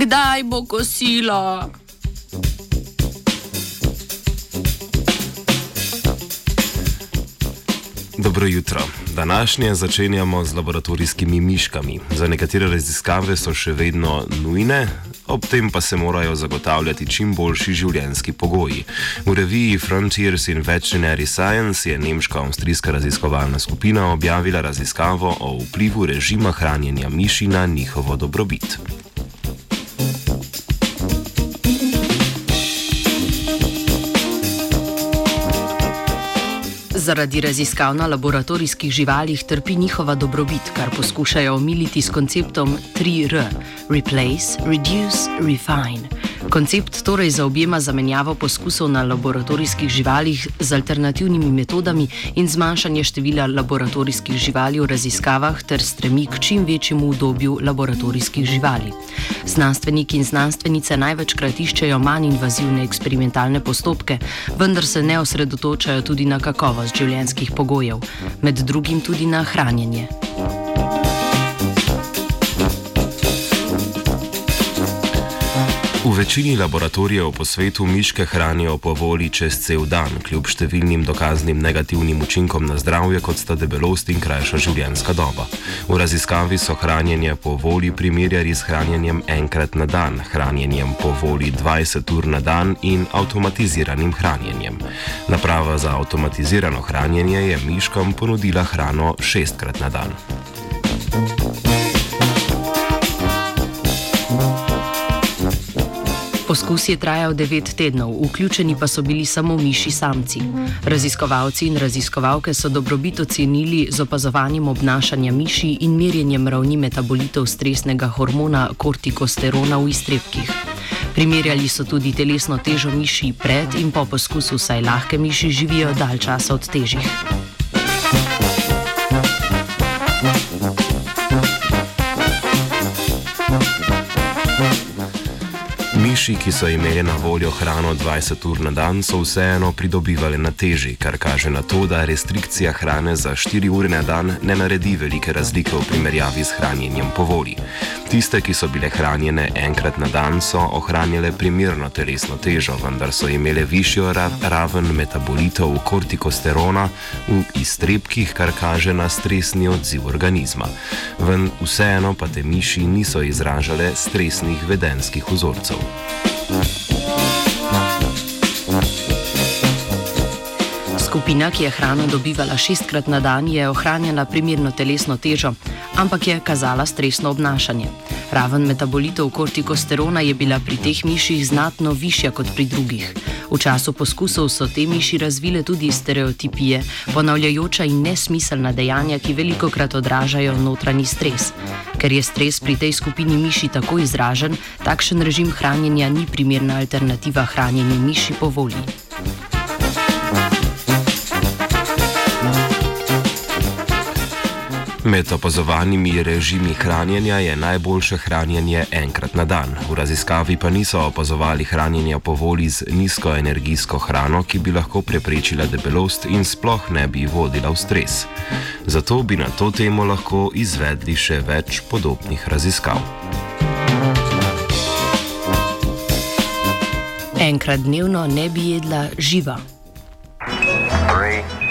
kdaj bo kosilo? Dobro jutro. Današnje začenjamo z laboratorijskimi miškami. Za nekatere raziskave so še vedno nujne, ob tem pa se morajo zagotavljati čim boljši življenjski pogoji. V reviji Frontiers in Veterinary Science je nemško-avstrijska raziskovalna skupina objavila raziskavo o vplivu režima hranjenja miši na njihovo dobrobit. Zaradi raziskav na laboratorijskih živalih trpi njihova dobrobit, kar poskušajo omiliti s konceptom 3R: Replace, Reduce, Refine. Koncept torej zaobjema zamenjavo poskusov na laboratorijskih živalih z alternativnimi metodami in zmanjšanje števila laboratorijskih živali v raziskavah ter stremi k čim večjemu udobju laboratorijskih živali. Znanstveniki in znanstvenice največkrat iščejo manj invazivne eksperimentalne postopke, vendar se ne osredotočajo tudi na kakovost življenjskih pogojev, med drugim tudi na hranjenje. V večini laboratorijev po svetu miške hranijo po voli čez cel dan, kljub številnim dokaznim negativnim učinkom na zdravje, kot sta debelost in krajša življenjska doba. V raziskavi so hranjenje po voli primerjali s hranjenjem enkrat na dan, hranjenjem po voli 20 ur na dan in avtomatiziranim hranjenjem. Naprava za avtomatizirano hranjenje je miškam ponudila hrano šestkrat na dan. Poskus je trajal 9 tednov, vključeni pa so bili samo miši samci. Raziskovalci in raziskovalke so dobrobit ocenili z opazovanjem obnašanja miši in merjenjem ravni metabolitov stresnega hormona kortikosterona v iztrebkih. Primerjali so tudi telesno težo miši pred in po poskusu, saj lahke miši živijo dalj časa od težjih. Miši, ki so imeli na voljo hrano 20 ur na dan, so vseeno pridobivali na teži, kar kaže na to, da restrikcija hrane za 4 ure na dan ne naredi velike razlike v primerjavi s hranjenjem po volji. Tiste, ki so bile hranjene enkrat na dan, so ohranjale primerno telesno težo, vendar so imele višjo ra raven metabolitov kortikosterona v iztrebkih, kar kaže na stresni odziv organizma. Ven vseeno pa te miši niso izražale stresnih vedenskih vzorcev. Skupina, ki je hrano dobivala šestkrat na dan, je ohranjala primerno telesno težo, ampak je kazala stresno obnašanje. Raven metabolitov kortikosterona je bila pri teh miših znatno višja kot pri drugih. V času poskusov so te miši razvile tudi stereotipije, ponavljajoča in nesmiselna dejanja, ki veliko krat odražajo notranji stres. Ker je stres pri tej skupini miši tako izražen, takšen režim hranjenja ni primerna alternativa hranjenju miši po volji. Med opazovanimi režimi hranjenja je najboljše hranjenje enkrat na dan. V raziskavi pa niso opazovali hranjenja po volji z nizkoenergijsko hrano, ki bi lahko preprečila debelost in sploh ne bi vodila v stres. Zato bi na to temo lahko izvedli še več podobnih raziskav. Enkrat dnevno ne bi jedla živa. Three,